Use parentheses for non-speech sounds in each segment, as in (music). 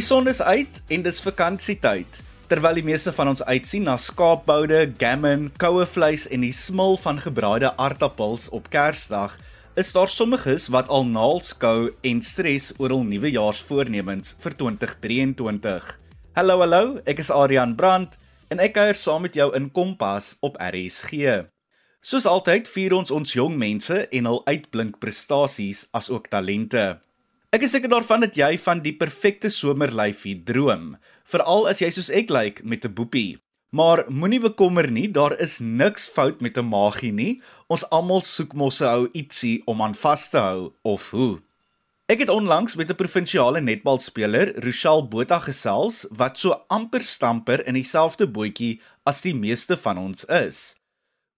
Die son is uit en dis vakansietyd. Terwyl die meeste van ons uitsien na skaapboude, gammon, koue vleis en die smil van gebraaide aardappels op Kersdag, is daar sommiges wat al naalskou en stres oor hul nuwejaarsvoornemens vir 2023. Hallo hallo, ek is Adrian Brandt en ek kuier saam met jou in Kompas op RSG. Soos altyd vier ons ons jong mense en hul uitblink prestasies as ook talente. Ek is seker daarvan dat jy van die perfekte somerlyfie droom, veral as jy soos ek lyk met 'n boepie. Maar moenie bekommer nie, daar is niks fout met 'n magie nie. Ons almal soek mos 'n ou ietsie om aan vas te hou of hoe. Ek het onlangs met 'n provinsiale netbalspeler, Rochelle Botha gesels, wat so amper stamper in dieselfde bootjie as die meeste van ons is.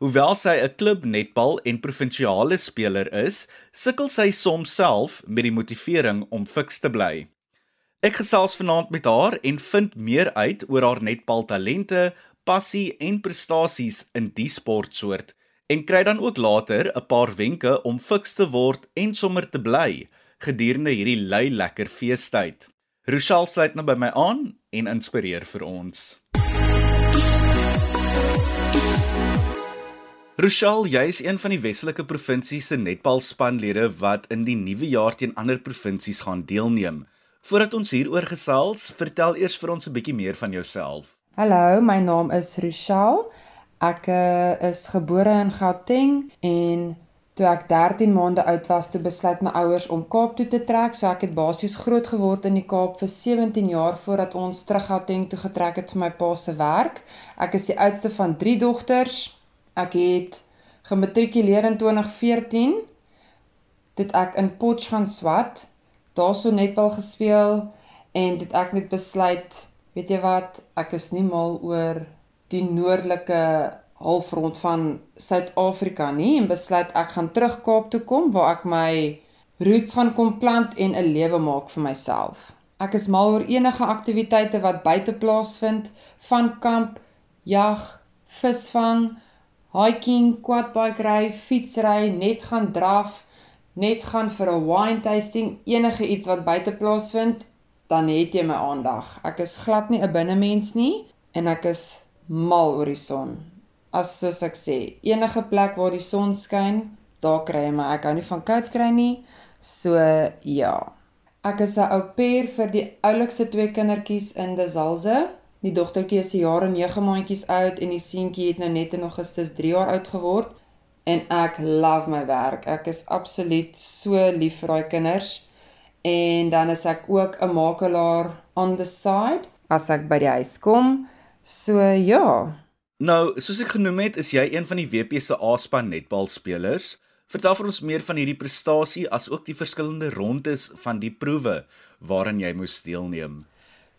Hoewel sy 'n klub netbal en provinsiale speler is, sukkel sy soms self met die motivering om fiks te bly. Ek gesels vanaand met haar en vind meer uit oor haar netbaltalente, passie en prestasies in die sportsoort en kry dan ook later 'n paar wenke om fiks te word en sommer te bly gedurende hierdie lui lekker feestyd. Rochelle sluit nou by my aan en inspireer vir ons. Rochelle, jy is een van die Weselike provinsies se netbalspanlede wat in die nuwe jaar teen ander provinsies gaan deelneem. Voordat ons hieroor gesels, vertel eers vir ons 'n bietjie meer van jouself. Hallo, my naam is Rochelle. Ek uh, is gebore in Gauteng en toe ek 13 maande oud was, toe besluit my ouers om Kaap toe te trek. So ek het basies groot geword in die Kaap vir 17 jaar voordat ons terug Gauteng toe getrek het vir my pa se werk. Ek is die oudste van 3 dogters. Ek het gematrikuleer in 2014. Dit ek in Potch gaan swat. Daarso netbal gespeel en dit ek net besluit, weet jy wat, ek is nie mal oor die noordelike halfrond van Suid-Afrika nie en besluit ek gaan terug Kaap toe kom waar ek my roots gaan kom plant en 'n lewe maak vir myself. Ek is mal oor enige aktiwiteite wat buite plaasvind, van kamp, jag, visvang, hiking, quadbike ry, fietsry, net gaan draf, net gaan vir 'n wine tasting, enige iets wat buite plaasvind, dan het jy my aandag. Ek is glad nie 'n binnemens nie en ek is mal oor die son. As soos ek sê, enige plek waar die son skyn, daar kry jy my. Ek hou nie van koud kry nie. So ja. Ek is 'n ou pair vir die oulikste twee kindertjies in Desalze. Die dogtertjie is 'n jaar en 9 maandjies oud en die seentjie het nou net in Augustus 3 jaar oud geword en ek love my werk. Ek is absoluut so lief vir daai kinders. En dan is ek ook 'n makelaar on the side as ek by die huis kom. So ja. Nou, soos ek genoem het, is jy een van die WP se A-span netbalspelers. Vertel vir ons meer van hierdie prestasie as ook die verskillende rondes van die proewe waaraan jy moes deelneem.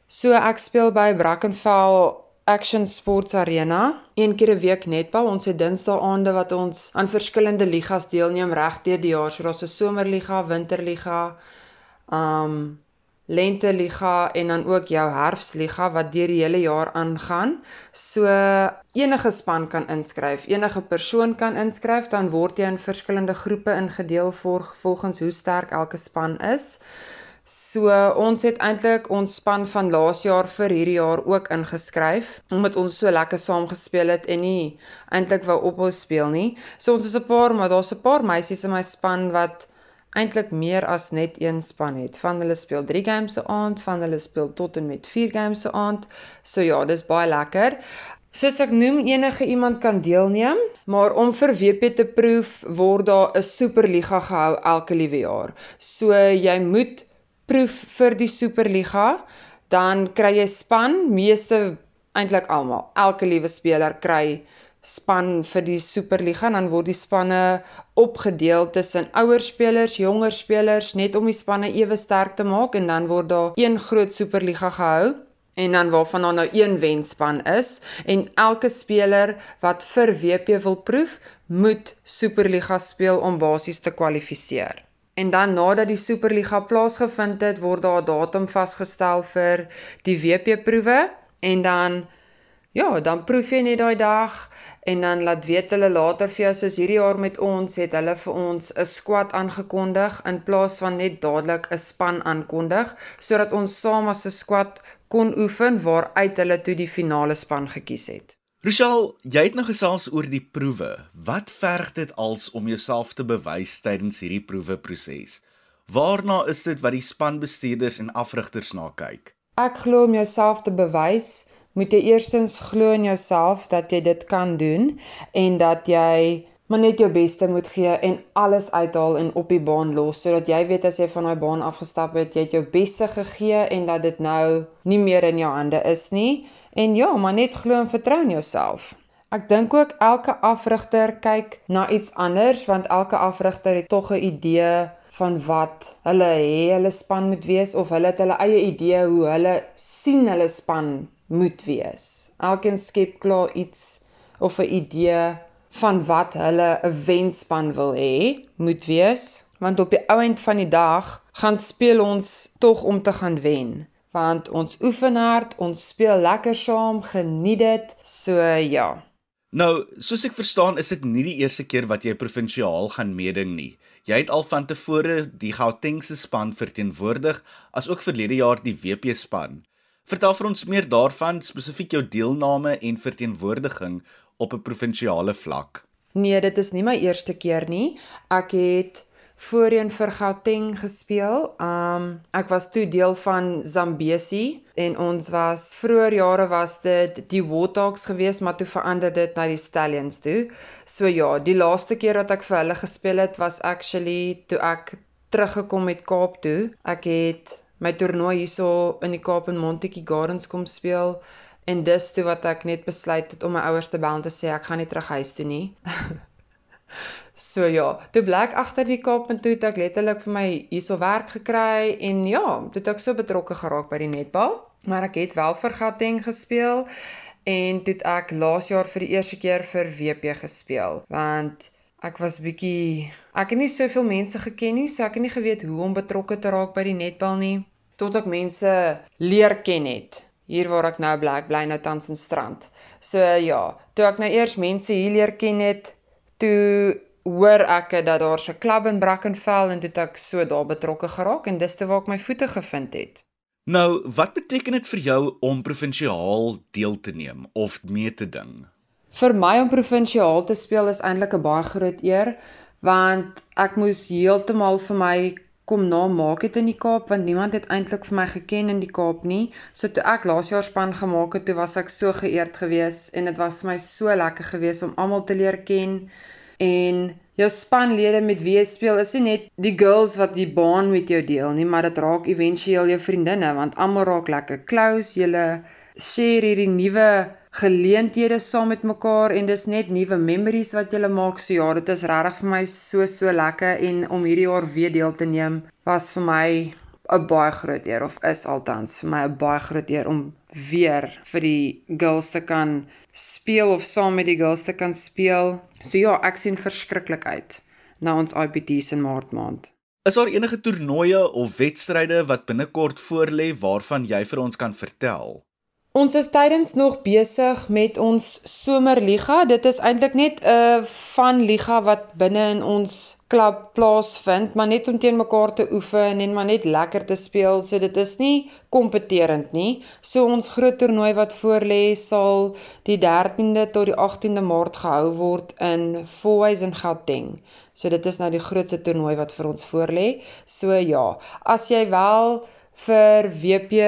So ek speel by Brackenfell Action Sports Arena een keer 'n week netbal. Ons het Dinsdae wat ons aan verskillende ligas deelneem reg deur die jaar. So daar's 'n somerliga, winterliga, um lenteliga en dan ook jou herfsliga wat deur die hele jaar aangaan. So enige span kan inskryf, enige persoon kan inskryf, dan word jy in verskillende groepe ingedeel volgens hoe sterk elke span is. So ons het eintlik ons span van laas jaar vir hierdie jaar ook ingeskryf omdat ons so lekker saam gespeel het en nie eintlik wou ophou speel nie. So ons is 'n paar, maar daar's 'n paar meisies in my span wat eintlik meer as net een span het. Van hulle speel 3 games se aand, van hulle speel tot en met 4 games se aand. So ja, dis baie lekker. Soos ek noem, enige iemand kan deelneem, maar om vir WP te proef word daar 'n superliga gehou elke liewe jaar. So jy moet proef vir die Superliga, dan kry jy span, meeste eintlik almal. Elke liewe speler kry span vir die Superliga. En dan word die spanne opgedeel tussen ouer spelers, jonger spelers net om die spanne ewe sterk te maak. En dan word daar een groot Superliga gehou. En dan waarvan daar nou een wenspan is. En elke speler wat vir WP wil proef, moet Superliga speel om basies te kwalifiseer. En dan nadat die Superliga plaasgevind het, word daar 'n datum vasgestel vir die WP proewe en dan ja, dan proef jy net daai dag en dan laat weet hulle later vir jou soos hierdie jaar met ons het hulle vir ons 'n squad aangekondig in plaas van net dadelik 'n span aankondig sodat ons saam as 'n squad kon oefen waaruit hulle toe die finale span gekies het. Rochelle, jy het nou gesels oor die proewe. Wat verg dit als om jouself te bewys tydens hierdie proewe proses? Waarna is dit wat die spanbestuurders en afrigters na kyk? Ek glo om jouself te bewys, moet jy eerstens glo in jouself dat jy dit kan doen en dat jy maar net jou beste moet gee en alles uithaal en op die baan los sodat jy weet as jy van daai baan afgestap het, jy het jou beste gegee en dat dit nou nie meer in jou hande is nie En ja, maar net glo en vertrou in jouself. Ek dink ook elke afrigter kyk na iets anders want elke afrigter het tog 'n idee van wat hulle hê hulle span moet wees of hulle het hulle eie idee hoe hulle sien hulle span moet wees. Elkeen skep klaar iets of 'n idee van wat hulle 'n wenspan wil hê moet wees want op die ou end van die dag gaan speel ons tog om te gaan wen want ons oefen hard, ons speel lekker saam, geniet dit. So ja. Nou, soos ek verstaan, is dit nie die eerste keer wat jy provinsiaal gaan meeding nie. Jy het al van tevore die Gautengse span verteenwoordig, asook verlede jaar die WP span. Vertel vir ons meer daarvan, spesifiek jou deelname en verteenwoordiging op 'n provinsiale vlak. Nee, dit is nie my eerste keer nie. Ek het voorheen vir Gauteng gespeel. Um ek was toe deel van Zambesi en ons was vroeër jare was dit die Warthogs geweest, maar toe verander dit na die Stallions toe. So ja, die laaste keer wat ek vir hulle gespeel het was actually toe ek teruggekom het Kaap toe. Ek het my toernooi hierso in die Kaap en Montetjie Gardens kom speel. En dis toe wat ek net besluit het om my ouers te bel en te sê ek gaan nie terug huis toe nie. (laughs) So ja, toe blik agter die Kaap en toe het ek letterlik vir my hierso werk gekry en ja, toe het ek so betrokke geraak by die netbal, maar ek het wel vir Gauteng gespeel en toe het ek laas jaar vir die eerste keer vir WP gespeel want ek was bietjie ek het nie soveel mense geken nie, so ek het nie geweet hoe om betrokke te raak by die netbal nie tot ek mense leer ken het. Hier waar ek nou bly, bly nou tans in Strand. So ja, toe ek nou eers mense hier leer ken het, toe hoor ek dat daar 'n klub in Brackenfell en toe ek so daar betrokke geraak en dis te waar ek my voete gevind het. Nou, wat beteken dit vir jou om provinsiaal deel te neem of mee te ding? Vir my om provinsiaal te speel is eintlik 'n baie groot eer want ek moes heeltemal vir my kom na maak het in die Kaap want niemand het eintlik vir my geken in die Kaap nie. So toe ek laas jaar span gemaak het, toe was ek so geëerd geweest en dit was vir my so lekker geweest om almal te leer ken en jou spanlede met wie jy speel is nie net die girls wat die baan met jou deel nie, maar dit raak éventueel jou vriendinne want almal raak lekker close. Julle share hierdie nuwe geleenthede saam met mekaar en dis net nuwe memories wat julle maak. So ja, dit is regtig vir my so so lekker en om hierdie jaar weer deel te neem was vir my 'n baie groot eer of is altans vir my 'n baie groot eer om weer vir die girls te kan speel of saam met die girls te kan speel. So ja, ek sien verskriklik uit na ons IPT's in Maart maand. Is daar enige toernooie of wedstryde wat binnekort voorlê waarvan jy vir ons kan vertel? Ons is tydens nog besig met ons somerliga. Dit is eintlik net 'n van liga wat binne in ons klub plaasvind, maar net om teen mekaar te oefen en maar net lekker te speel. So dit is nie kompeterend nie. So ons groot toernooi wat voorlê sal die 13de tot die 18de Maart gehou word in Fourways in Gauteng. So dit is nou die grootste toernooi wat vir ons voorlê. So ja, as jy wel vir WP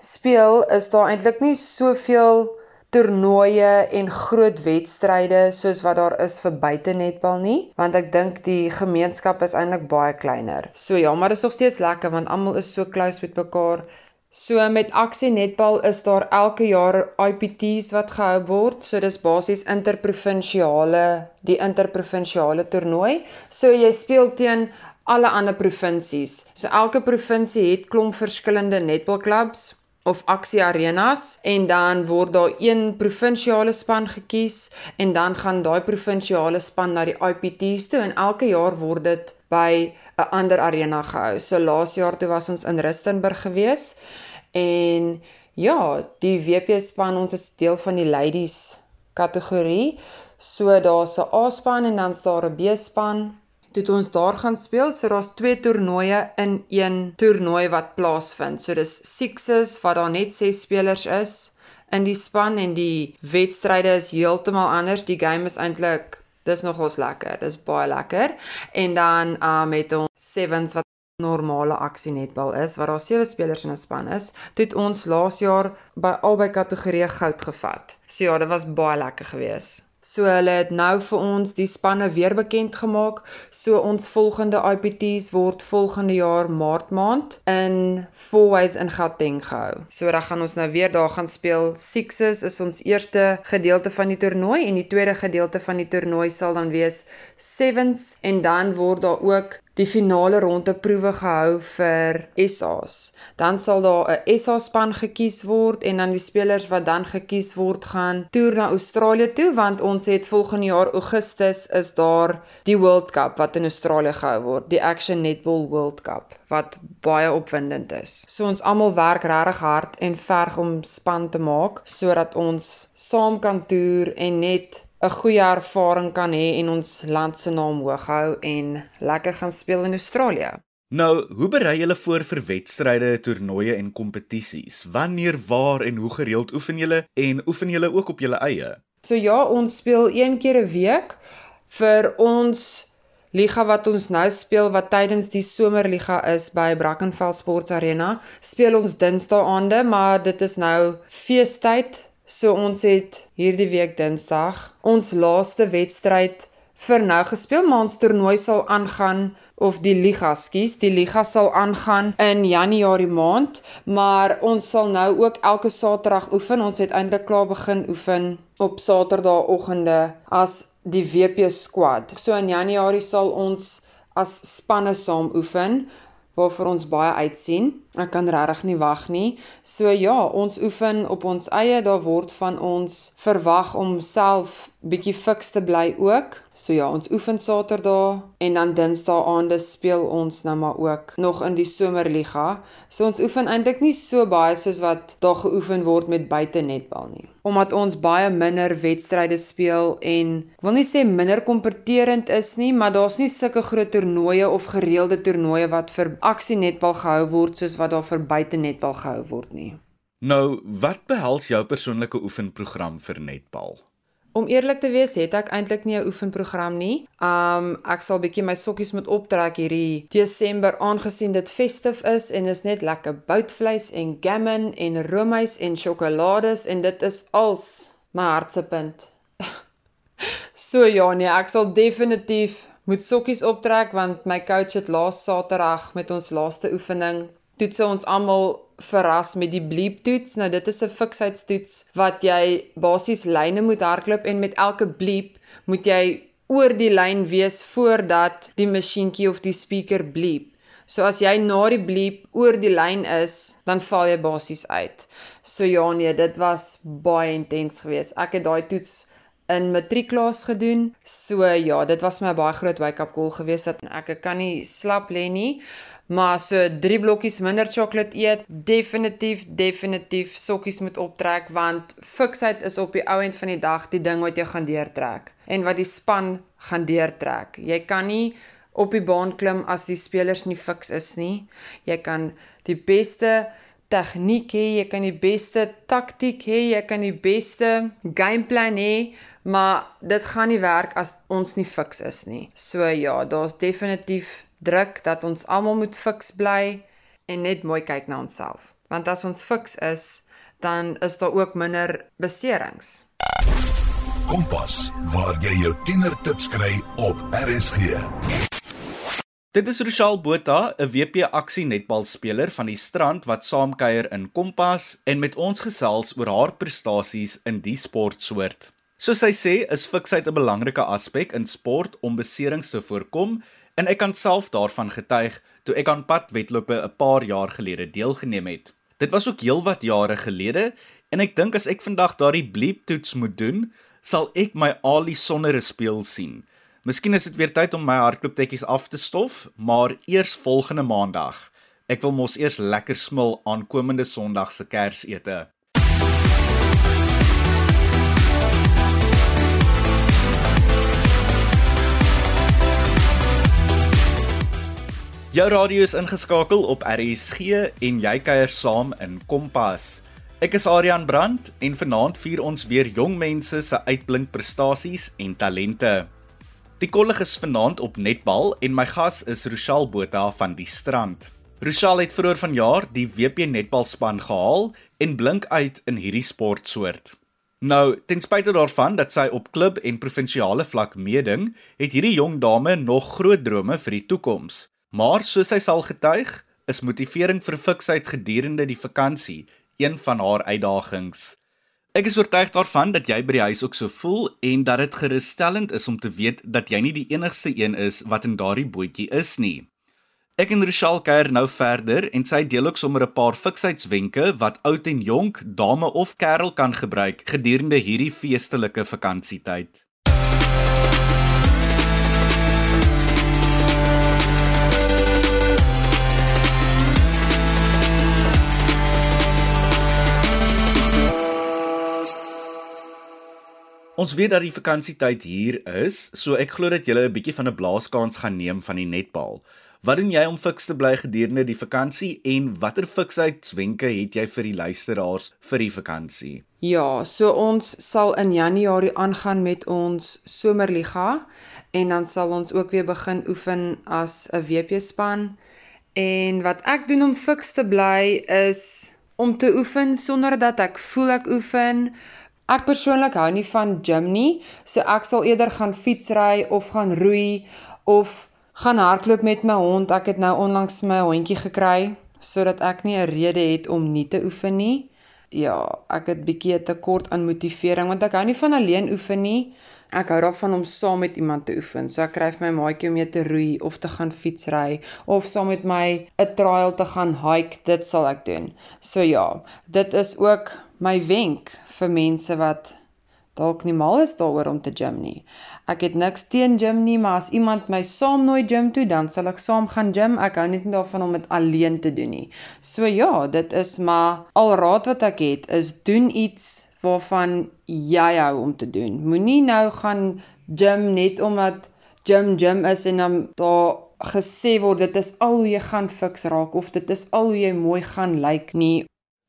speel, is daar eintlik nie soveel toernooie en groot wedstryde soos wat daar is vir buite netbal nie, want ek dink die gemeenskap is eintlik baie kleiner. So ja, maar dit is nog steeds lekker want almal is so close met mekaar. So met aksie netbal is daar elke jaar IPT's wat gehou word. So dis basies interprovinsiale, die interprovinsiale toernooi. So jy speel teen alle ander provinsies. So elke provinsie het klomp verskillende netbalklubs of aksie arenas en dan word daar een provinsiale span gekies en dan gaan daai provinsiale span na die IPT's toe en elke jaar word dit by 'n ander arena gehou. So laas jaar toe was ons in Rustenburg gewees en Ja, die WP span ons is deel van die ladies kategorie. So daar's 'n A-span en dan's daar 'n B-span. Toe het ons daar gaan speel, so daar's twee toernooie in een toernooi wat plaasvind. So dis sixes wat daar net 6 spelers is in die span en die wedstryde is heeltemal anders. Die game is eintlik dis nogals lekker. Dis baie lekker. En dan um het ons sevens wat normale aksie netbal is waar daar sewe spelers in 'n span is. Het ons laas jaar by albei kategorieë goud gevat. So ja, dit was baie lekker geweest. So hulle het nou vir ons die spanne weer bekend gemaak. So ons volgende IPT's word volgende jaar Maart maand in Fourways in Gauteng gehou. So dan gaan ons nou weer daar gaan speel. Sixes is ons eerste gedeelte van die toernooi en die tweede gedeelte van die toernooi sal dan wees Sevens en dan word daar ook die finale ronde proewe gehou vir SA's. Dan sal daar 'n SA span gekies word en dan die spelers wat dan gekies word gaan toer na Australië toe want ons het volgende jaar Augustus is daar die World Cup wat in Australië gehou word, die Action Netball World Cup wat baie opwindend is. So ons almal werk regtig hard en verg om span te maak sodat ons saam kan toer en net 'n goeie ervaring kan hê en ons land se naam hoog hou en lekker gaan speel in Australië. Nou, hoe berei julle voor vir wedstryde, toernooie en kompetisies? Wanneer, waar en hoe gereeld oefen julle en oefen julle ook op julle eie? So ja, ons speel een keer 'n week vir ons liga wat ons nou speel wat tydens die somerliga is by Brackenfell Sports Arena. Speel ons Dinsdae aande, maar dit is nou feestyd So ons het hierdie week Dinsdag ons laaste wedstryd vir nou gespeel, maar ons toernooi sal aangaan of die liga, skus, die liga sal aangaan in Januarie maand, maar ons sal nou ook elke Saterdag oefen. Ons het eintlik klaar begin oefen op Saterdagoggende as die WP squad. So in Januarie sal ons as spanne saam oefen waarvoor ons baie uitsien. Ek kan regtig nie wag nie. So ja, ons oefen op ons eie. Daar word van ons verwag om self bietjie fiks te bly ook. So ja, ons oefen Saterdag en dan Dinsdae aande speel ons nou maar ook nog in die Somerliga. So ons oefen eintlik nie so baie soos wat daar geoefen word met buite netbal nie. Omdat ons baie minder wedstryde speel en ek wil nie sê minder kompeterend is nie, maar daar's nie sulke groot toernooie of gereelde toernooie wat vir aksie netbal gehou word soos wat daar vir buite netbal gehou word nie. Nou, wat behels jou persoonlike oefenprogram vir netbal? Om eerlik te wees, het ek eintlik nie 'n oefenprogram nie. Um ek sal bietjie my sokkies moet optrek hierdie Desember aangesien dit festive is en is net lekker boutvleis en gammon en roomys en sjokolades en dit is als my hartsepunt. (laughs) so ja nee, ek sal definitief moet sokkies optrek want my coach het laas Saterdag met ons laaste oefening toets ons almal verras met die bleep toets. Nou dit is 'n fiksheidstoets wat jy basies lyne moet hardloop en met elke bleep moet jy oor die lyn wees voordat die masjienkie of die speaker bleep. So as jy na die bleep oor die lyn is, dan val jy basies uit. So ja nee, dit was baie intens geweest. Ek het daai toets in matrieklaas gedoen. So ja, dit was my baie groot wake-up call geweest dat ek kan nie slap lê nie. Maar so 3 blokkies minder sjokolade eet, definitief definitief sokkies moet optrek want fiksheid is op die ou end van die dag die ding wat jy gaan deurtrek en wat die span gaan deurtrek. Jy kan nie op die baan klim as die spelers nie fiks is nie. Jy kan die beste tegniek hê, jy kan die beste taktik hê, jy kan die beste gameplan hê, maar dit gaan nie werk as ons nie fiks is nie. So ja, daar's definitief druk dat ons almal moet fiks bly en net mooi kyk na onsself. Want as ons fiks is, dan is daar ook minder beserings. Kompas, waar jy jou tienertips kry op RSG. Dit is Rochelle Botha, 'n WP aksie netbalspeler van die Strand wat saamkuier in Kompas en met ons gesels oor haar prestasies in die sportsoort. Soos sy sê, is fiksheid 'n belangrike aspek in sport om beserings te voorkom En ek kan self daarvan getuig toe ek aan padwedlope 'n paar jaar gelede deelgeneem het. Dit was ook heelwat jare gelede en ek dink as ek vandag daardie bleep toets moet doen, sal ek my Ali sonder 'n speel sien. Miskien is dit weer tyd om my hardlooptetjies af te stof, maar eers volgende maandag. Ek wil mos eers lekker smil aan komende Sondag se Kersete. Jou radio is ingeskakel op RSG en jy kuier saam in Kompas. Ek is Adrian Brandt en vanaand vier ons weer jong mense se uitblink prestasies en talente. Die kollig is vanaand op netbal en my gas is Rochelle Botha van die Strand. Rochelle het vroeër vanjaar die WP netbalspan gehaal en blink uit in hierdie sportsoort. Nou, ten spyte daarvan dat sy op klub en provinsiale vlak meeding, het hierdie jong dame nog groot drome vir die toekoms. Maar soos hy sal getuig, is motivering vir fiksheid gedurende die vakansie een van haar uitdagings. Ek is oortuig daarvan dat jy by die huis ook so voel en dat dit gerusstellend is om te weet dat jy nie die enigste een is wat in daardie bootjie is nie. Ek en Rochelle kuier nou verder en sy deel ook sommer 'n paar fiksheidswenke wat oud en jonk, dame of kerel kan gebruik gedurende hierdie feestelike vakansietyd. Ons weet dat die vakansietyd hier is, so ek glo dat julle 'n bietjie van 'n blaaskans gaan neem van die netbal. Wat doen jy om fiks te bly gedurende die vakansie en watter fiksheidswenke het jy vir die luisteraars vir die vakansie? Ja, so ons sal in Januarie aangaan met ons somerliga en dan sal ons ook weer begin oefen as 'n WP span. En wat ek doen om fiks te bly is om te oefen sonder dat ek voel ek oefen, Ek persoonlik hou nie van gym nie, so ek sal eerder gaan fietsry of gaan roei of gaan hardloop met my hond. Ek het nou onlangs my hondjie gekry sodat ek nie 'n rede het om nie te oefen nie. Ja, ek het bietjie 'n tekort aan motivering want ek hou nie van alleen oefen nie. Ek hou daarvan om saam met iemand te oefen. So ek kry vir my maatjie om mee te roei of te gaan fietsry of saam met my 'n trail te gaan hike. Dit sal ek doen. So ja, dit is ook my wenk vir mense wat dalk nie mal is daaroor om te gym nie. Ek het niks teen gym nie, maar as iemand my saam nooi gym toe, dan sal ek saam gaan gym. Ek hou net nie daarvan om dit alleen te doen nie. So ja, dit is maar al raad wat ek het is doen iets waarvan jy hou om te doen. Moenie nou gaan gym net omdat gym gym is en dan daar gesê word dit is al hoe jy gaan fiks raak of dit is al hoe jy mooi gaan lyk nie.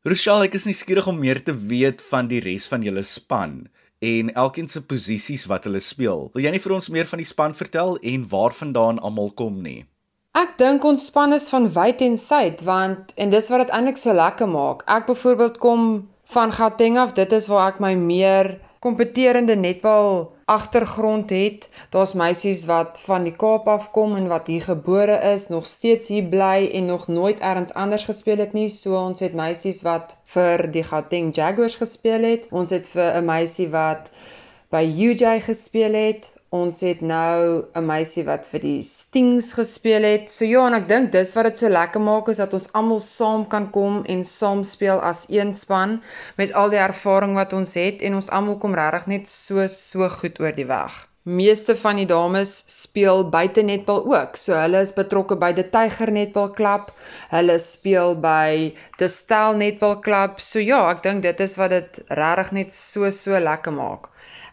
Rochelle, ek is nie skieurig om meer te weet van die res van julle span en elkeen se posisies wat hulle speel. Wil jy nie vir ons meer van die span vertel en waarvandaan almal kom nie? Ek dink ons span is van wyd en suid want en dis wat dit eintlik so lekker maak. Ek byvoorbeeld kom van Gauteng af, dit is waar ek my meer kompeterende netbal agtergrond het. Daar's meisies wat van die Kaap af kom en wat hier gebore is, nog steeds hier bly en nog nooit elders anders gespeel het nie. So ons het meisies wat vir die Gauteng Jaguars gespeel het. Ons het vir 'n meisie wat by UJ gespeel het. Ons het nou 'n meisie wat vir die Stings gespeel het. So ja, en ek dink dis wat dit so lekker maak is dat ons almal saam kan kom en saam speel as een span met al die ervaring wat ons het en ons almal kom regtig net so so goed oor die weg. Meeste van die dames speel buite netbal ook. So hulle is betrokke by die Tiger Netbal Klub. Hulle speel by die Stel Netbal Klub. So ja, ek dink dit is wat dit regtig net so so lekker maak.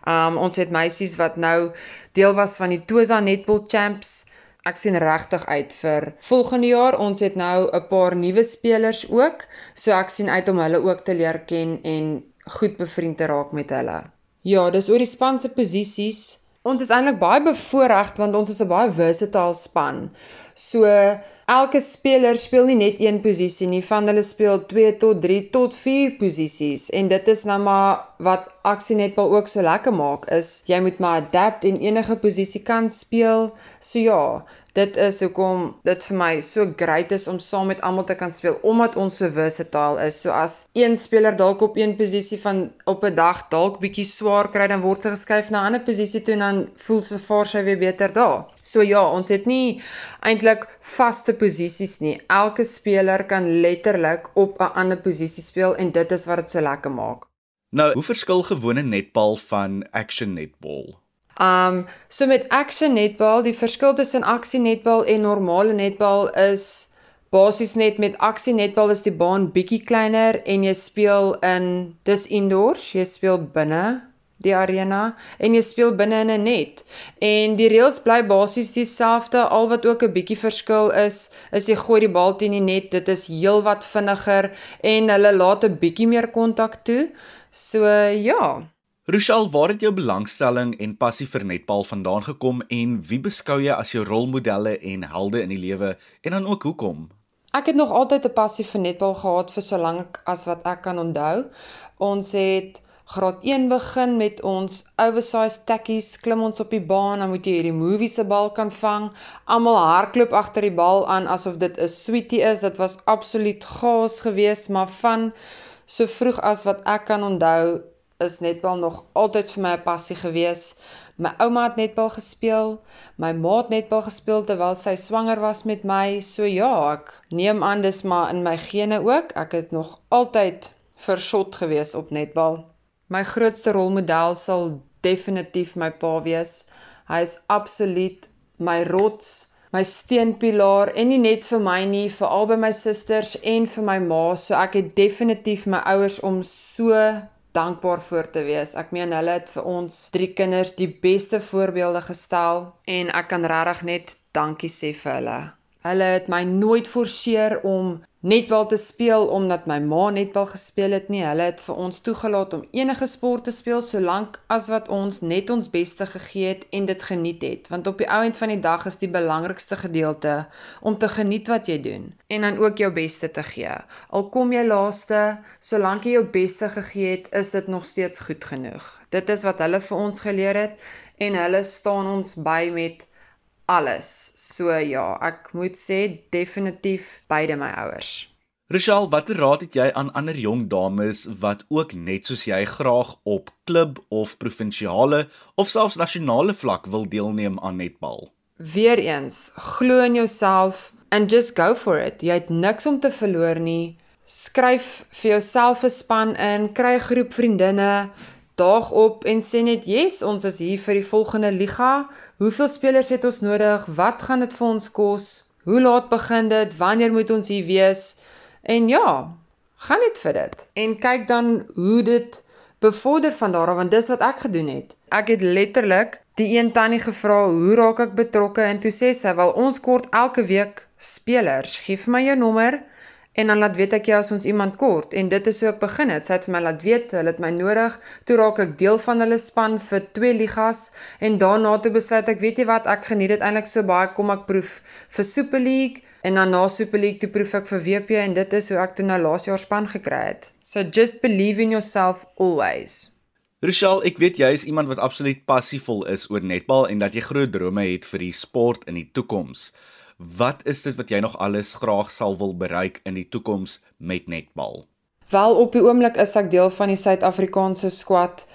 Um ons het meisies wat nou deel was van die Tosa Netball Champs. Ek sien regtig uit vir volgende jaar. Ons het nou 'n paar nuwe spelers ook, so ek sien uit om hulle ook te leer ken en goed bevriend te raak met hulle. Ja, dis oor die span se posisies. Ons is eintlik baie bevoorreg want ons is 'n baie versatile span. So elke speler speel nie net een posisie nie, van hulle speel 2 tot 3 tot 4 posisies en dit is nou maar wat aksie netbal ook so lekker maak is jy moet maar adapt en enige posisie kan speel. So ja, dit is hoekom dit vir my so great is om saam met almal te kan speel omdat ons so versatile is. So as een speler dalk op een posisie van op 'n dag dalk bietjie swaar kry, dan word sy geskuif na 'n ander posisie toe en dan voel sy vaar sy weer beter daar. So ja, ons het nie eintlik vaste posisies nie. Elke speler kan letterlik op 'n ander posisie speel en dit is wat dit so lekker maak. Nou, hoe verskil gewone netbal van action netbal? Um so met action netbal, die verskil tussen aksie netbal en normale netbal is basies net met aksie netbal is die baan bietjie kleiner en jy speel in dis indoors, jy speel binne die arena en jy speel binne in 'n net. En die reëls bly basies dieselfde, al wat ook 'n bietjie verskil is, is jy gooi die bal teen die net, dit is heelwat vinniger en hulle laat 'n bietjie meer kontak toe. So ja. Rochelle, waar het jou belangstelling en passie vir netbal vandaan gekom en wie beskou jy as jou rolmodelle en helde in die lewe en dan ook hoekom? Ek het nog altyd 'n passie vir netbal gehad vir so lank as wat ek kan onthou. Ons het graad 1 begin met ons oversized tekkies, klim ons op die baan, dan moet jy hierdie movie se bal kan vang. Almal hardloop agter die bal aan asof dit 'n sweetie is. Dit was absoluut gaas geweest, maar van so vroeg as wat ek kan onthou, is netbal nog altyd vir my 'n passie geweest. My ouma het netbal gespeel, my ma het netbal gespeel terwyl sy swanger was met my. So ja, ek neem aan dis maar in my gene ook. Ek het nog altyd versot geweest op netbal. My grootste rolmodel sal definitief my pa wees. Hy is absoluut my rots, my steunpilaar en nie net vir my nie, vir albei my susters en vir my ma. So ek het definitief my ouers om so dankbaar voor te wees. Ek meen hulle het vir ons drie kinders die beste voorbeelde gestel en ek kan regtig net dankie sê vir hulle. Hulle het my nooit forceer om netbal te speel omdat my ma netbal gespeel het nie. Hulle het vir ons toegelaat om enige sport te speel solank as wat ons net ons beste gegee het en dit geniet het. Want op die ou end van die dag is die belangrikste gedeelte om te geniet wat jy doen en dan ook jou beste te gee. Al kom jy laaste, solank jy jou beste gegee het, is dit nog steeds goed genoeg. Dit is wat hulle vir ons geleer het en hulle staan ons by met alles. So ja, ek moet sê definitief beide my ouers. Rochelle, watter raad het jy aan ander jong dames wat ook net soos jy graag op klub of provinsiale of selfs nasionale vlak wil deelneem aan netbal? Weereens, glo in jouself and just go for it. Jy het niks om te verloor nie. Skryf vir jouself 'n span in, kry 'n groep vriendinne, daag op en sê net yes, ons is hier vir die volgende liga. Hoeveel spelers het ons nodig? Wat gaan dit vir ons kos? Hoe laat begin dit? Wanneer moet ons hier wees? En ja, gaan net vir dit. En kyk dan hoe dit bevorder van daar af want dis wat ek gedoen het. Ek het letterlik die een tannie gevra, "Hoe raak ek betrokke?" en toe sê sy, "Wel ons kort elke week spelers. Gee vir my jou nommer." En dan laat weet ek jou as ons iemand kort en dit is hoe ek begin het. Sy het vir my laat weet hulle het my nodig. Toe raak ek deel van hulle span vir twee ligas en daarna toe besluit ek, weet jy wat, ek geniet dit eintlik so baie kom ek proef vir Super League en dan na Super League toe proef ek vir WP en dit is hoe ek toe nou laas jaar span gekry het. So just believe in yourself always. Rochelle, ek weet jy is iemand wat absoluut passievol is oor netbal en dat jy groot drome het vir die sport in die toekoms. Wat is dit wat jy nog alles graag sal wil bereik in die toekoms met netbal? Wel op die oomblik is ek deel van die Suid-Afrikaanse squad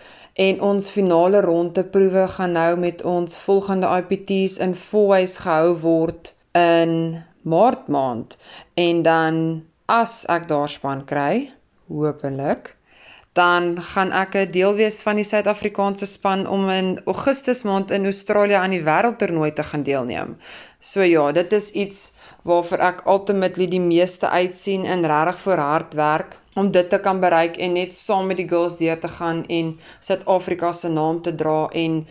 en ons finale ronde proewe gaan nou met ons volgende IPT's in Fourways gehou word in Maart maand en dan as ek daar span kry, hopelik dan gaan ek 'n deel wees van die Suid-Afrikaanse span om in Augustus maand in Australië aan die wêreldtoernooi te gaan deelneem. So ja, dit is iets waarvoor ek ultimately die meeste uitsien en regtig vir hard werk om dit te kan bereik en net saam met die girls deur te gaan en Suid-Afrika se naam te dra en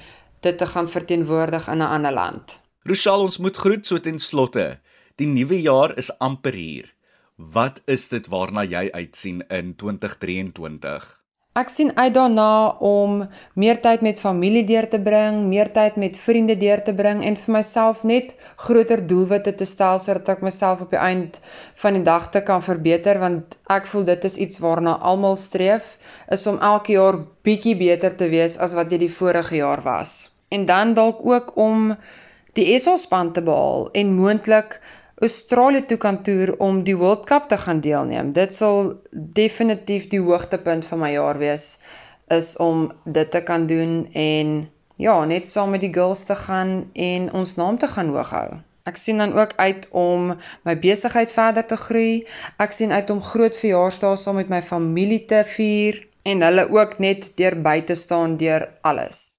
dit te gaan verteenwoordig in 'n ander land. Rochelle, ons moet groet so ten slotte. Die nuwe jaar is amper hier. Wat is dit waarna jy uitsien in 2023? Ek sien uit daarna om meer tyd met familie deur te bring, meer tyd met vriende deur te bring en vir myself net groter doelwitte te stel sodat ek myself op die eind van die dag te kan verbeter want ek voel dit is iets waarna almal streef is om elke jaar bietjie beter te wees as wat jy die vorige jaar was. En dan dalk ook om die SA span te behaal en moontlik Australië toe kan toer om die World Cup te gaan deelneem. Dit sal definitief die hoogtepunt van my jaar wees is om dit te kan doen en ja, net saam met die girls te gaan en ons naam te gaan hoog hou. Ek sien dan ook uit om my besigheid verder te groei. Ek sien uit om groot verjaarsdae saam met my familie te vier en hulle ook net deur by te staan deur alles.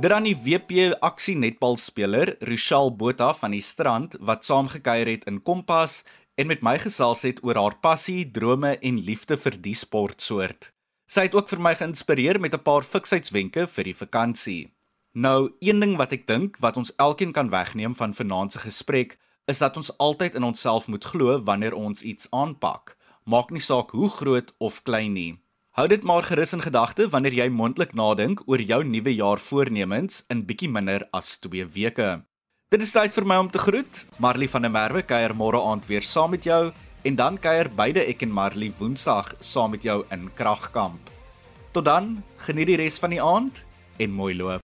Dit dan die WP aksie netbalspeler Rochelle Botha van die strand wat saamgekuier het in Kompas en met my gesels het oor haar passie, drome en liefde vir die sportsoort. Sy het ook vir my geïnspireer met 'n paar fiksheidswenke vir die vakansie. Nou, een ding wat ek dink wat ons elkeen kan wegneem van vanaand se gesprek, is dat ons altyd in onsself moet glo wanneer ons iets aanpak. Maak nie saak hoe groot of klein nie. Hou dit maar gerus in gedagte wanneer jy mondelik nadink oor jou nuwe jaar voornemens in bietjie minder as 2 weke. Dit is tyd vir my om te groet. Marley van der Merwe kuier môre aand weer saam met jou en dan kuier beide ek en Marley Woensdag saam met jou in Kragkamp. Tot dan, geniet die res van die aand en mooi loop.